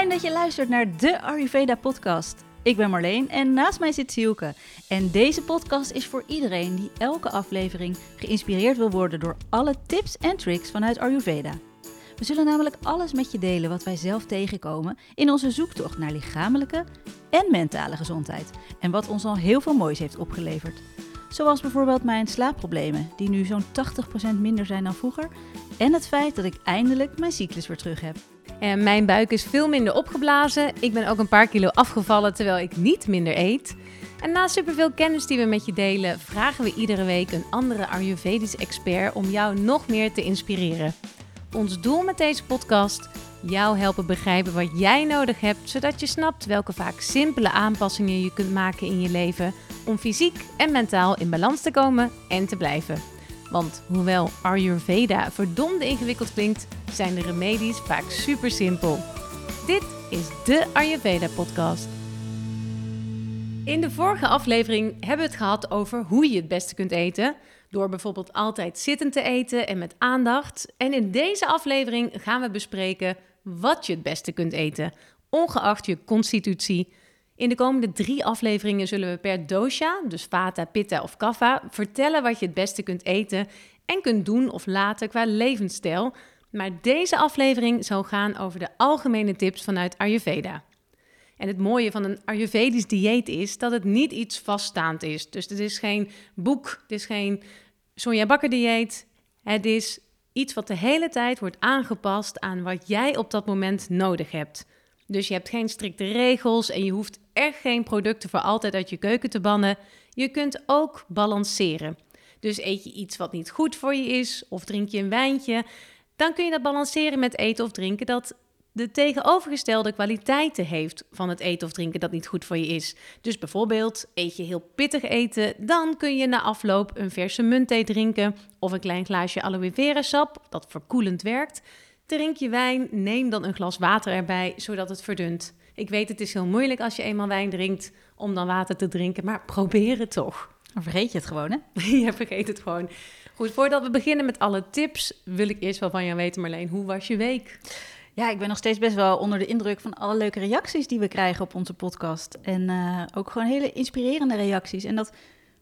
Fijn dat je luistert naar de Ayurveda podcast. Ik ben Marleen en naast mij zit Sielke. En deze podcast is voor iedereen die elke aflevering geïnspireerd wil worden door alle tips en tricks vanuit Ayurveda. We zullen namelijk alles met je delen wat wij zelf tegenkomen in onze zoektocht naar lichamelijke en mentale gezondheid. En wat ons al heel veel moois heeft opgeleverd. Zoals bijvoorbeeld mijn slaapproblemen, die nu zo'n 80% minder zijn dan vroeger. En het feit dat ik eindelijk mijn cyclus weer terug heb. En mijn buik is veel minder opgeblazen. Ik ben ook een paar kilo afgevallen terwijl ik niet minder eet. En na superveel kennis die we met je delen, vragen we iedere week een andere Ayurvedisch expert om jou nog meer te inspireren. Ons doel met deze podcast: jou helpen begrijpen wat jij nodig hebt, zodat je snapt welke vaak simpele aanpassingen je kunt maken in je leven om fysiek en mentaal in balans te komen en te blijven. Want hoewel Ayurveda verdomde ingewikkeld klinkt, zijn de remedies vaak super simpel. Dit is de Ayurveda podcast. In de vorige aflevering hebben we het gehad over hoe je het beste kunt eten. Door bijvoorbeeld altijd zittend te eten en met aandacht. En in deze aflevering gaan we bespreken wat je het beste kunt eten, ongeacht je constitutie. In de komende drie afleveringen zullen we per dosha, dus vata, pitta of kapha, vertellen wat je het beste kunt eten en kunt doen of laten qua levensstijl. Maar deze aflevering zal gaan over de algemene tips vanuit Ayurveda. En het mooie van een Ayurvedisch dieet is dat het niet iets vaststaand is. Dus het is geen boek, het is geen Sonja Bakker dieet. Het is iets wat de hele tijd wordt aangepast aan wat jij op dat moment nodig hebt. Dus je hebt geen strikte regels en je hoeft echt geen producten voor altijd uit je keuken te bannen. Je kunt ook balanceren. Dus eet je iets wat niet goed voor je is of drink je een wijntje, dan kun je dat balanceren met eten of drinken dat de tegenovergestelde kwaliteiten heeft van het eten of drinken dat niet goed voor je is. Dus bijvoorbeeld eet je heel pittig eten, dan kun je na afloop een verse muntthee drinken of een klein glaasje aloe vera sap dat verkoelend werkt. Drink je wijn, neem dan een glas water erbij zodat het verdunt. Ik weet het is heel moeilijk als je eenmaal wijn drinkt om dan water te drinken, maar probeer het toch. Dan vergeet je het gewoon, hè? je vergeet het gewoon. Goed, voordat we beginnen met alle tips, wil ik eerst wel van jou weten, Marleen, hoe was je week? Ja, ik ben nog steeds best wel onder de indruk van alle leuke reacties die we krijgen op onze podcast. En uh, ook gewoon hele inspirerende reacties. En dat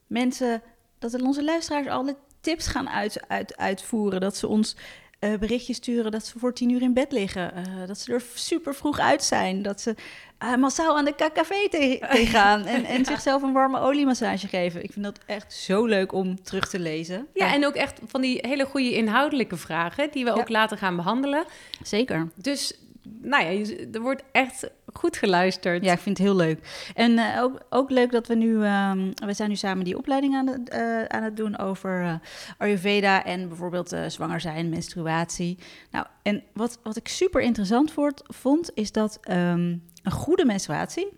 mensen, dat onze luisteraars alle tips gaan uit, uit, uitvoeren. Dat ze ons uh, berichtjes sturen dat ze voor tien uur in bed liggen. Uh, dat ze er super vroeg uit zijn. Dat ze uh, massaal aan de KKV te gaan en, en zichzelf een warme oliemassage geven. Ik vind dat echt zo leuk om terug te lezen. Ja, en ook echt van die hele goede inhoudelijke vragen die we ook later gaan behandelen. Zeker. Dus nou ja, er wordt echt goed geluisterd. Ja, ik vind het heel leuk. En uh, ook, ook leuk dat we nu, um, we zijn nu samen die opleiding aan het, uh, aan het doen over uh, Ayurveda en bijvoorbeeld zwanger zijn, menstruatie. Nou, en wat, wat ik super interessant vond, vond is dat um, een goede menstruatie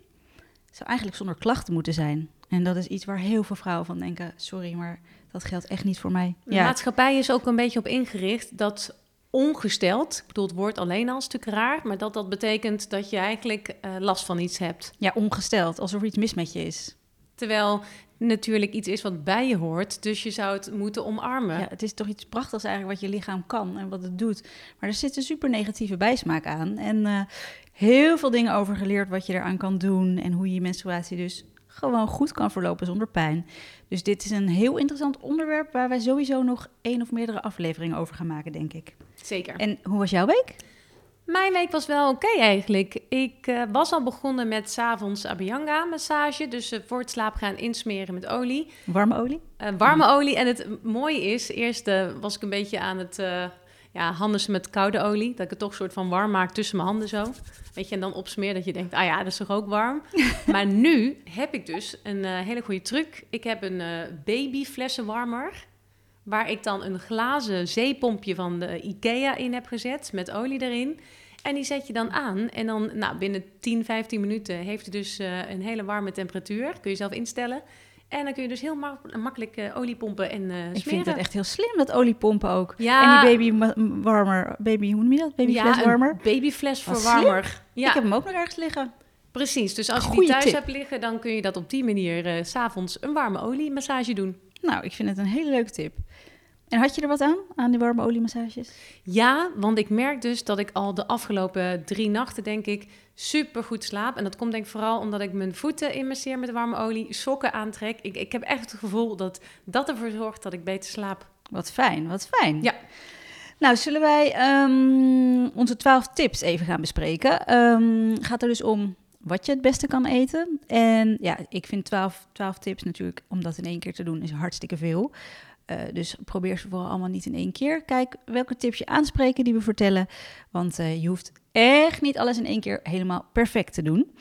zou eigenlijk zonder klachten moeten zijn. En dat is iets waar heel veel vrouwen van denken, sorry, maar dat geldt echt niet voor mij. De ja. maatschappij is ook een beetje op ingericht dat ongesteld, ik bedoel het woord alleen al een stuk raar, maar dat dat betekent dat je eigenlijk uh, last van iets hebt. Ja, ongesteld, alsof er iets mis met je is. Terwijl natuurlijk iets is wat bij je hoort, dus je zou het moeten omarmen. Ja, het is toch iets prachtigs eigenlijk wat je lichaam kan en wat het doet. Maar er zit een super negatieve bijsmaak aan en uh, heel veel dingen over geleerd wat je eraan kan doen en hoe je je menstruatie dus gewoon goed kan verlopen zonder pijn. Dus dit is een heel interessant onderwerp waar wij sowieso nog één of meerdere afleveringen over gaan maken, denk ik. Zeker. En hoe was jouw week? Mijn week was wel oké okay eigenlijk. Ik uh, was al begonnen met s'avonds Abhyanga massage. Dus uh, voor het slaap gaan insmeren met olie. Warme olie? Uh, warme olie. En het mooie is, eerst was ik een beetje aan het ja, handen met koude olie. Dat ik het toch een soort van warm maak tussen mijn handen zo. Weet je, en dan opsmeer dat je denkt, ah ja, dat is toch ook warm. maar nu heb ik dus een hele goede truc. Ik heb een babyflessenwarmer waar ik dan een glazen zeepompje van de IKEA in heb gezet met olie erin. En die zet je dan aan. En dan nou, binnen 10, 15 minuten heeft het dus uh, een hele warme temperatuur. Kun je zelf instellen. En dan kun je dus heel mak makkelijk uh, olie pompen en uh, smeren. Ik vind het echt heel slim, dat oliepompen ook. Ja. En die babywarmer, baby, hoe noem je dat? Babyfleswarmer? Ja, babyflesverwarmer. Ja. Ik heb hem ook nog ergens liggen. Precies, dus als je die thuis hebt liggen, dan kun je dat op die manier uh, s'avonds een warme oliemassage doen. Nou, ik vind het een hele leuke tip. En had je er wat aan, aan die warme oliemassages? Ja, want ik merk dus dat ik al de afgelopen drie nachten, denk ik, super goed slaap. En dat komt denk ik vooral omdat ik mijn voeten inmasseer met warme olie, sokken aantrek. Ik, ik heb echt het gevoel dat dat ervoor zorgt dat ik beter slaap. Wat fijn, wat fijn. Ja. Nou, zullen wij ehm, onze twaalf tips even gaan bespreken? Ehm, gaat er dus om wat je het beste kan eten. En ja, ik vind 12, 12 tips natuurlijk, om dat in één keer te doen, is hartstikke veel. Uh, dus probeer ze vooral allemaal niet in één keer. Kijk welke tips je aanspreken die we vertellen. Want uh, je hoeft echt niet alles in één keer helemaal perfect te doen.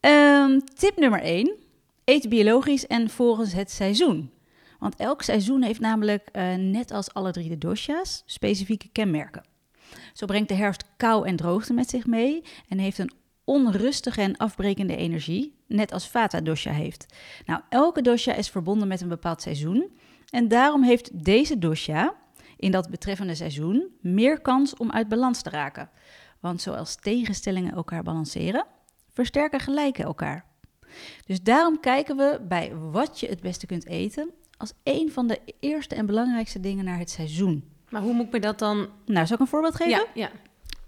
Um, tip nummer 1. Eet biologisch en volgens het seizoen. Want elk seizoen heeft namelijk, uh, net als alle drie de dosha's, specifieke kenmerken. Zo brengt de herfst kou en droogte met zich mee en heeft een onrustige en afbrekende energie, net als Vata dosha heeft. Nou, elke dosha is verbonden met een bepaald seizoen en daarom heeft deze dosha in dat betreffende seizoen meer kans om uit balans te raken. Want zoals tegenstellingen elkaar balanceren, versterken gelijken elkaar. Dus daarom kijken we bij wat je het beste kunt eten als een van de eerste en belangrijkste dingen naar het seizoen. Maar hoe moet ik me dat dan... Nou, zal ik een voorbeeld geven? Ja, ja.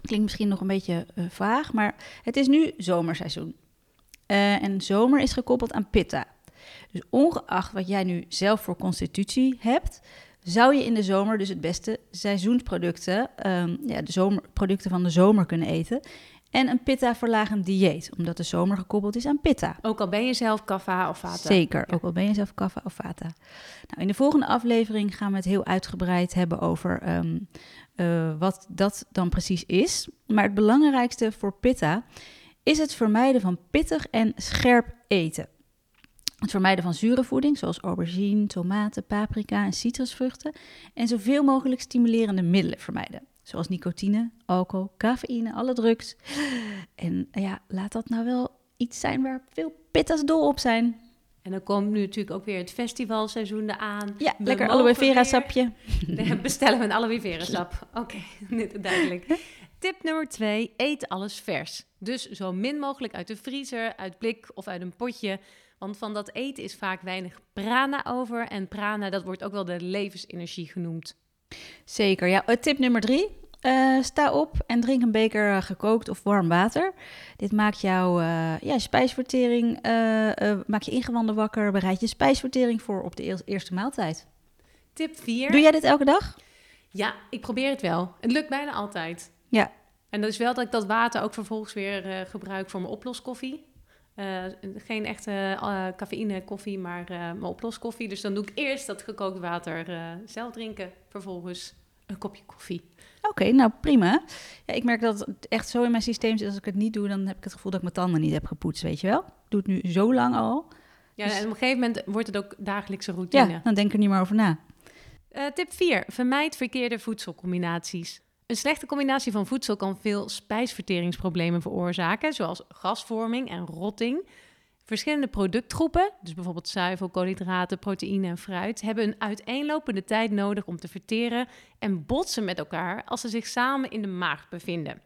Klinkt misschien nog een beetje uh, vaag, maar het is nu zomerseizoen. Uh, en zomer is gekoppeld aan pitta. Dus ongeacht wat jij nu zelf voor constitutie hebt, zou je in de zomer dus het beste seizoensproducten, um, ja, de zomerproducten van de zomer kunnen eten. En een pitta-verlagend dieet, omdat de zomer gekoppeld is aan pitta. Ook al ben je zelf kaffa of vata. Zeker, ook al ben je zelf kaffa of vata. Nou, in de volgende aflevering gaan we het heel uitgebreid hebben over um, uh, wat dat dan precies is. Maar het belangrijkste voor pitta is het vermijden van pittig en scherp eten. Het vermijden van zure voeding, zoals aubergine, tomaten, paprika en citrusvruchten. En zoveel mogelijk stimulerende middelen vermijden. Zoals nicotine, alcohol, cafeïne, alle drugs. En ja, laat dat nou wel iets zijn waar veel pittas dol op zijn. En dan komt nu natuurlijk ook weer het festivalseizoen eraan. Ja, we lekker aloe vera sapje. bestellen we een aloe vera sap. Oké, okay, duidelijk. Tip nummer twee, eet alles vers. Dus zo min mogelijk uit de vriezer, uit blik of uit een potje. Want van dat eten is vaak weinig prana over. En prana, dat wordt ook wel de levensenergie genoemd. Zeker, ja. Eh, tip nummer drie. Uh, sta op en drink een beker uh, gekookt of warm water. Dit maakt jouw uh, ja, spijsvertering, maak je ingewanden wakker, bereid je spijsvertering voor op de eerste maaltijd. Tip 4. Doe jij dit elke dag? Ja, ik probeer het wel. Het lukt bijna altijd. Ja. En dat is wel dat ik dat water ook vervolgens weer gebruik voor mijn oploskoffie. Uh, geen echte uh, cafeïne koffie, maar uh, mijn oploskoffie. Dus dan doe ik eerst dat gekookt water zelf drinken. Vervolgens een kopje koffie. Oké, okay, nou prima. Ja, ik merk dat het echt zo in mijn systeem zit. Als ik het niet doe, dan heb ik het gevoel dat ik mijn tanden niet heb gepoetst, weet je wel. Ik doe het nu zo lang al. Ja, dus... en op een gegeven moment wordt het ook dagelijkse routine. Ja, dan denk ik er niet meer over na. tip 4. Vermijd verkeerde voedselcombinaties. Een slechte combinatie van voedsel kan veel spijsverteringsproblemen veroorzaken, zoals gasvorming en rotting. Verschillende productgroepen, dus bijvoorbeeld zuivel, koolhydraten, proteïne en fruit, hebben een uiteenlopende tijd nodig om te verteren en botsen met elkaar als ze zich samen in de maag bevinden.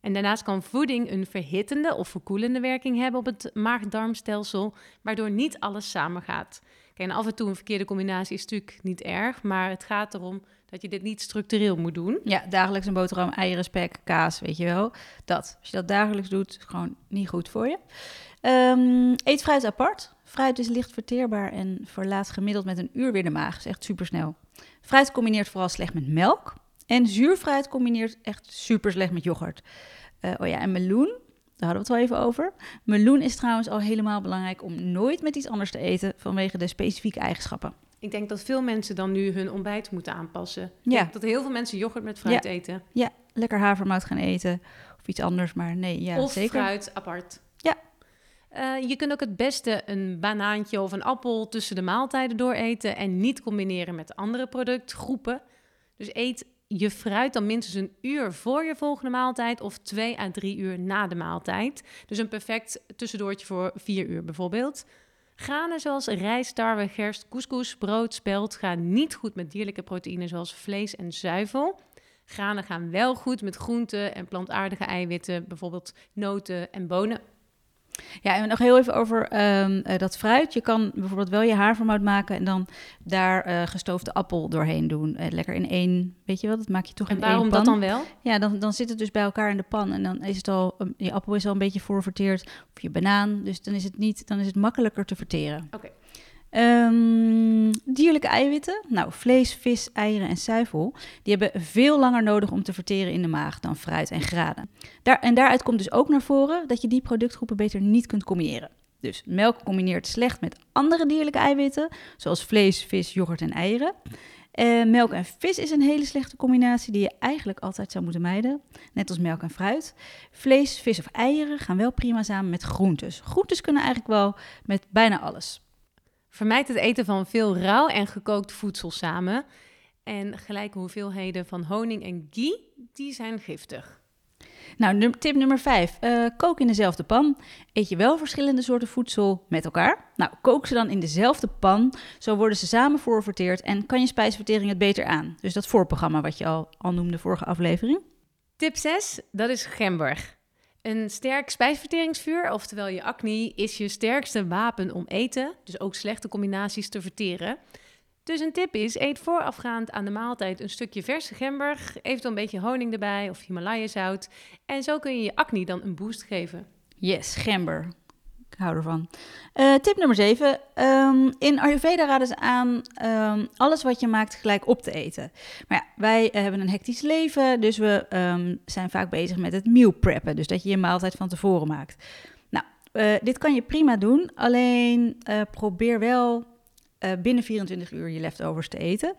En daarnaast kan voeding een verhittende of verkoelende werking hebben op het maag-darmstelsel, waardoor niet alles samengaat. Kijk, en af en toe een verkeerde combinatie is natuurlijk niet erg, maar het gaat erom dat je dit niet structureel moet doen. Ja, dagelijks een boterham, eieren, spek, kaas, weet je wel. Dat, als je dat dagelijks doet, is gewoon niet goed voor je. Um, eet fruit apart. Fruit is licht verteerbaar en verlaat gemiddeld met een uur weer de maag. is echt super snel. Fruit combineert vooral slecht met melk. En zuurfruit combineert echt super slecht met yoghurt. Uh, oh ja, en meloen, daar hadden we het wel even over. Meloen is trouwens al helemaal belangrijk om nooit met iets anders te eten vanwege de specifieke eigenschappen. Ik denk dat veel mensen dan nu hun ontbijt moeten aanpassen. Ja. Dat heel veel mensen yoghurt met fruit ja. eten. Ja, lekker havermout gaan eten of iets anders, maar nee, ja, of zeker. fruit apart. Ja. Uh, je kunt ook het beste een banaantje of een appel tussen de maaltijden dooreten en niet combineren met andere productgroepen. Dus eet je fruit dan minstens een uur voor je volgende maaltijd of twee à drie uur na de maaltijd. Dus een perfect tussendoortje voor vier uur bijvoorbeeld. Granen zoals rijst, tarwe, gerst, couscous, brood, spelt gaan niet goed met dierlijke proteïnen zoals vlees en zuivel. Granen gaan wel goed met groenten en plantaardige eiwitten, bijvoorbeeld noten en bonen. Ja, en nog heel even over ehm, eh, dat fruit. Je kan bijvoorbeeld wel je havermout maken en dan daar eh, gestoofde appel doorheen doen. Eh, lekker in één, weet je wel, dat maak je toch En in één waarom pan. dat dan wel? Ja, dan, dan zit het dus bij elkaar in de pan en dan is het al, um, je appel is al een beetje voorverteerd, of je banaan, dus dan is het niet, dan is het makkelijker te verteren. Oké. Ehm, dierlijke eiwitten, nou vlees, vis, eieren en zuivel, die hebben veel langer nodig om te verteren in de maag dan fruit en granen. Daar, en daaruit komt dus ook naar voren dat je die productgroepen beter niet kunt combineren. Dus melk combineert slecht met andere dierlijke eiwitten, zoals vlees, vis, yoghurt en eieren. Eh, melk en vis is een hele slechte combinatie die je eigenlijk altijd zou moeten mijden, net als melk en fruit. Vlees, vis of eieren gaan wel prima samen met groentes. Groentes kunnen eigenlijk wel met bijna alles. Vermijd het eten van veel rauw en gekookt voedsel samen. En gelijke hoeveelheden van honing en ghee, die zijn giftig. Nou, tip nummer 5. kook in dezelfde pan. Eet je wel verschillende soorten voedsel met elkaar? Nou, kook ze dan in dezelfde pan. Zo worden ze samen voorverteerd en kan je spijsvertering het beter aan. Dus dat voorprogramma wat je al, al noemde vorige aflevering. Tip 6, dat is gember. Een sterk spijsverteringsvuur, oftewel je acne, is je sterkste wapen om eten, dus ook slechte combinaties te verteren. Dus een tip is, eet voorafgaand aan de maaltijd een stukje verse gember, eventueel een beetje honing erbij of Himalaya zout. En zo kun je je acne dan een boost geven. Yes, gember. Ik hou ervan. Eh, tip nummer 7. in Ayurveda raden ze aan ehm, alles wat je maakt gelijk op te eten. Maar ja, wij eh, hebben een hectisch leven, dus we ehm, zijn vaak bezig met het meal preppen. Dus dat je je maaltijd van tevoren maakt. Nou, eh, dit kan je prima doen, alleen probeer wel binnen 24 uur je leftovers te eten.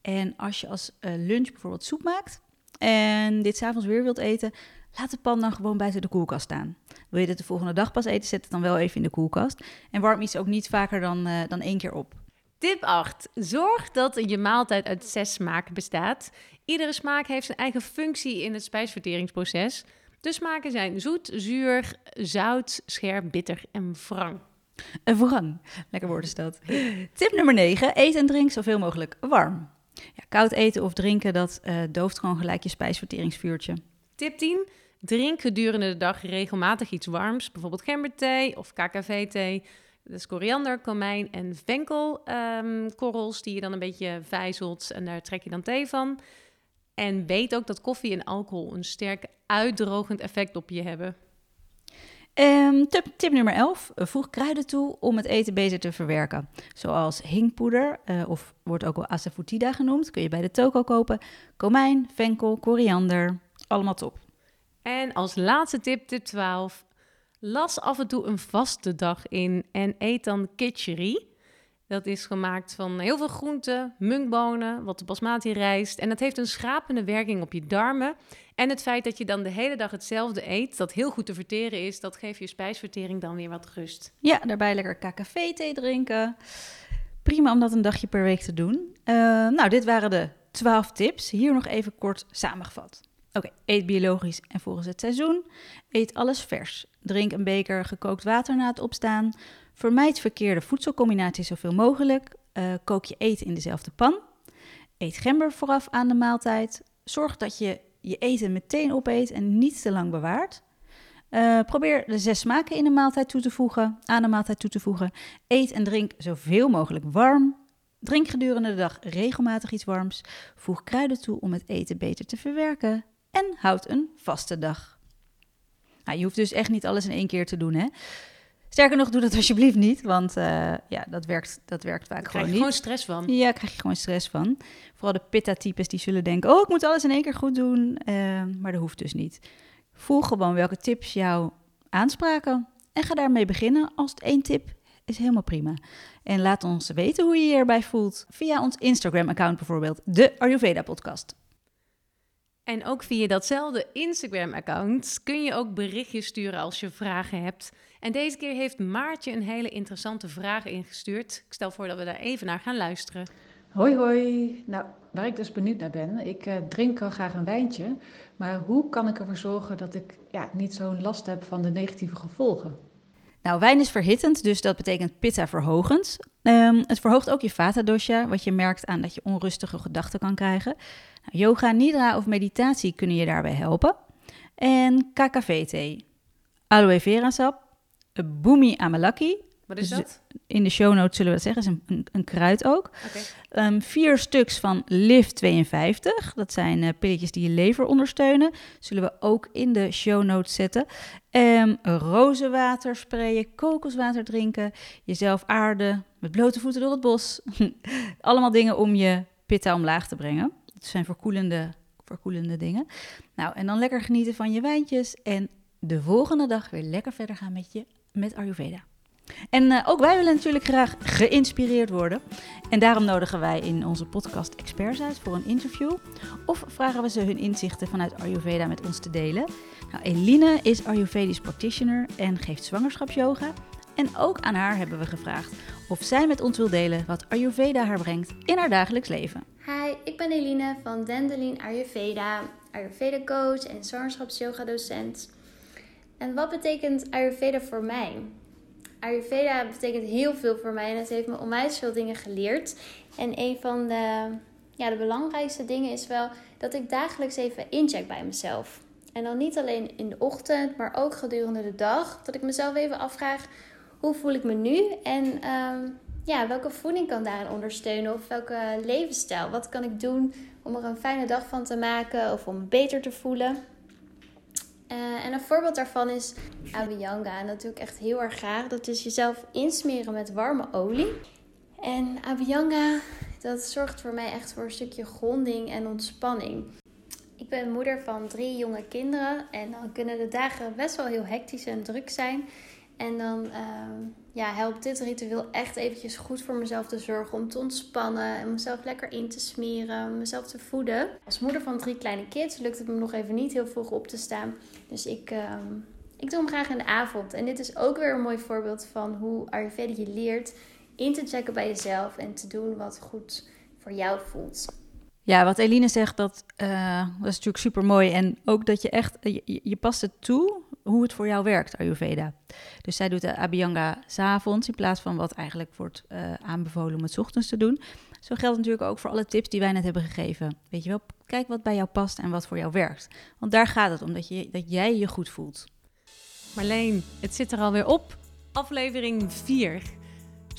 En als je als lunch bijvoorbeeld soep maakt en dit s'avonds weer wilt eten, laat de pan dan gewoon buiten de koelkast staan. Wil je dit de volgende dag pas eten, zet het dan wel even in de koelkast. En warm iets ook niet vaker dan, eh, dan één keer op. Tip 8. Zorg dat je maaltijd uit zes smaken bestaat. Iedere smaak heeft zijn eigen functie in het spijsverteringsproces. De smaken zijn zoet, zuur, zout, scherp, bitter en wrang. Een wrang. Lekker woord is dat. Tip nummer 9. Eet en drink zoveel mogelijk warm. Ja, koud eten of drinken, dat eh, dooft gewoon gelijk je spijsverteringsvuurtje. Tip 10. Drink gedurende de dag regelmatig iets warms, bijvoorbeeld gemberthee of KKV-thee. Is koriander, komijn en venkelkorrels die je dan een beetje vijzelt en daar trek je dan thee van. En weet ook dat koffie en alcohol een sterk uitdrogend effect op je hebben. Ehm, tip, tip nummer 11. Voeg kruiden toe om het eten beter te verwerken. Zoals hingpoeder, eh, of wordt ook wel asafoetida genoemd. Kun je bij de toko kopen. Komijn, venkel, koriander. Allemaal top. En als laatste tip, tip 12. Las af en toe een vaste dag in en eet dan kitchery. Dat is gemaakt van heel veel groenten, munkbonen, wat basmati rijst. En dat heeft een schrapende werking op je darmen. En het feit dat je dan de hele dag hetzelfde eet, dat heel goed te verteren is, dat geeft je spijsvertering dan weer wat rust. Ja, daarbij lekker KKV-thee drinken. Prima om dat een dagje per week te doen. Eh, nou, dit waren de 12 tips. Hier nog even kort samengevat. Oké, eet biologisch en volgens het seizoen. Eet alles vers. Drink een beker gekookt water na het opstaan. Vermijd verkeerde voedselcombinaties zoveel mogelijk. Eh, kook je eten in dezelfde pan. Eet gember vooraf aan de maaltijd. Zorg dat je je eten meteen opeet en niet te lang bewaart. Uh, probeer de zes smaken in de maaltijd toe te voegen, aan de maaltijd toe te voegen. Eet en drink zoveel mogelijk warm. Drink gedurende de dag regelmatig iets warms. Voeg kruiden toe om het eten beter te verwerken. En houd een vaste dag. Nou, je hoeft dus echt niet alles in één keer te doen, hè? Sterker nog, doe dat alsjeblieft niet, want uh, ja, dat werkt, dat werkt vaak Daar gewoon krijg je niet. gewoon stress van. Ja, daar krijg je gewoon stress van. Vooral de pitta-types die zullen denken, oh, ik moet alles in één keer goed doen. Uh, maar dat hoeft dus niet. Voel gewoon welke tips jou aanspraken en ga daarmee beginnen. Als het één tip is helemaal prima. En laat ons weten hoe je je erbij voelt via ons Instagram-account bijvoorbeeld, de Ayurveda podcast. En ook via datzelfde Instagram-account kun je ook berichtjes sturen als je vragen hebt. En deze keer heeft Maartje een hele interessante vraag ingestuurd. Ik stel voor dat we daar even naar gaan luisteren. Hoi hoi. Nou, waar ik dus benieuwd naar ben, ik uh, drink al graag een wijntje, maar hoe kan ik ervoor zorgen dat ik ja, niet zo'n last heb van de negatieve gevolgen? Nou, wijn is verhittend, dus dat betekent pitta verhogend. Um, het verhoogt ook je vata dosha, wat je merkt aan dat je onrustige gedachten kan krijgen. Nou, yoga, nidra of meditatie kunnen je daarbij helpen. En KKV-thee, aloe vera sap, Bumi Amalaki. Wat is Dus- dat? In de show notes zullen we dat zeggen, is een, een, kruid ook. Ehm, vier stuks van Liv 52. Dat zijn eh, pilletjes die je lever ondersteunen. Zullen we ook in de show notes zetten. Ehm rozenwater sprayen, kokoswater drinken, jezelf aarden, met blote voeten door het bos. Allemaal dingen om je pitta omlaag te brengen. Dat zijn verkoelende, verkoelende dingen. Nou, en dan lekker genieten van je wijntjes. En de volgende dag weer lekker verder gaan met je met Ayurveda. En eh, ook wij willen natuurlijk graag geïnspireerd worden. En daarom nodigen wij in onze podcast experts uit voor een interview. Of vragen we ze hun inzichten vanuit Ayurveda met ons te delen. Nou, Eline is Ayurvedisch practitioner en geeft zwangerschapsyoga. En ook aan haar hebben we gevraagd of zij met ons wil delen wat Ayurveda haar brengt in haar dagelijks leven. Hi, ik ben Eline van Dendelin Ayurveda, Ayurveda coach en zwangerschapsyoga docent. En wat betekent Ayurveda voor mij? Ayurveda betekent heel veel voor mij en het heeft me onwijs veel dingen geleerd. En een van de, ja, de belangrijkste dingen is wel dat ik dagelijks even incheck bij mezelf. En dan niet alleen in de ochtend, maar ook gedurende de dag. Dat ik mezelf even afvraag, hoe voel ik me nu? En ehm, ja, welke voeding kan daarin ondersteunen? Of welke levensstijl? Wat kan ik doen om er een fijne dag van te maken of om beter te voelen? Eh, en een voorbeeld daarvan is Abhyanga. En dat doe ik echt heel erg graag. Dat is jezelf insmeren met warme olie. En Abhyanga, dat zorgt voor mij echt voor een stukje gronding en ontspanning. Ik ben moeder van drie jonge kinderen. En dan kunnen de dagen best wel heel hectisch en druk zijn. En dan ehm, ja, helpt dit ritueel echt eventjes goed voor mezelf te zorgen. Om te ontspannen en mezelf lekker in te smeren. Mezelf te voeden. Als moeder van drie kleine kids lukt het me nog even niet heel vroeg op te staan. Dus ik, ehm, ik doe hem graag in de avond. En dit is ook weer een mooi voorbeeld van hoe Ayurveda je leert in te checken bij jezelf. En te doen wat goed voor jou voelt. Ja, wat Eline zegt, dat, eh, dat is natuurlijk super mooi. En ook dat je echt, je, je- past het toe hoe het voor jou werkt, Ayurveda. Dus zij doet de Abhyanga s'avonds in plaats van wat eigenlijk wordt eh, aanbevolen om het ochtends te doen. Zo geldt natuurlijk ook voor alle tips die wij net hebben gegeven. Weet je wel, kijk wat bij jou past en wat voor jou werkt. Want daar gaat het om, dat, je, dat jij je goed voelt. Marleen, het zit er alweer op. Aflevering 4.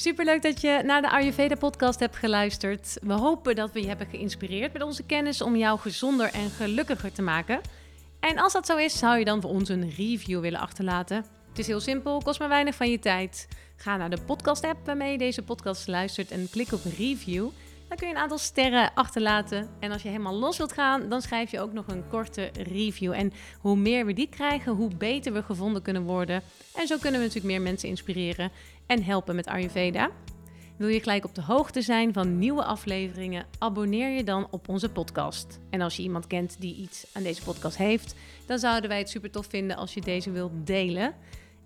Superleuk dat je naar de Ayurveda podcast hebt geluisterd. We hopen dat we je hebben geïnspireerd met onze kennis om jou gezonder en gelukkiger te maken. En als dat zo is, zou je dan voor ons een review willen achterlaten. Het is heel simpel, kost maar weinig van je tijd. Ga naar de podcast app waarmee je deze podcast luistert en klik op review. Dan kun je een aantal sterren achterlaten. En als je helemaal los wilt gaan, dan schrijf je ook nog een korte review. En hoe meer we die krijgen, hoe beter we gevonden kunnen worden. En zo kunnen we natuurlijk meer mensen inspireren en helpen met Ayurveda. Wil je gelijk op de hoogte zijn van nieuwe afleveringen? Abonneer je dan op onze podcast. En als je iemand kent die iets aan deze podcast heeft, dan zouden wij het super tof vinden als je deze wilt delen.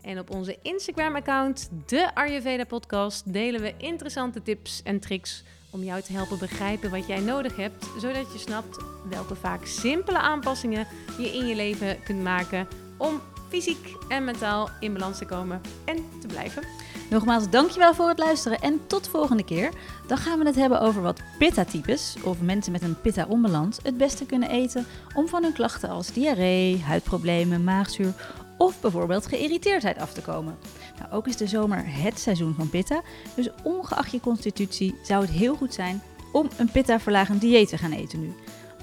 En op onze Instagram-account, de Ayurveda Podcast, delen we interessante tips en tricks om jou te helpen begrijpen wat jij nodig hebt, zodat je snapt welke vaak simpele aanpassingen je in je leven kunt maken om fysiek en mentaal in balans te komen en te blijven. Nogmaals, dankjewel voor het luisteren en tot de volgende keer. Dan gaan we het hebben over wat pitta-types, of mensen met een pitta-onbalans, het beste kunnen eten om van hun klachten als diarree, huidproblemen, maagzuur of bijvoorbeeld geïrriteerdheid af te komen. Nou, ook is de zomer het seizoen van pitta, dus ongeacht je constitutie zou het heel goed zijn om een pitta-verlagend dieet te gaan eten nu.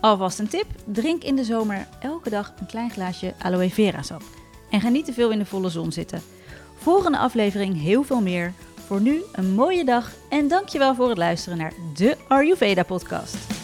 Alvast een tip, drink in de zomer elke dag een klein glaasje aloe vera sap. En ga niet te veel in de volle zon zitten. Volgende aflevering heel veel meer. Voor nu een mooie dag en dankjewel voor het luisteren naar de Ayurveda podcast.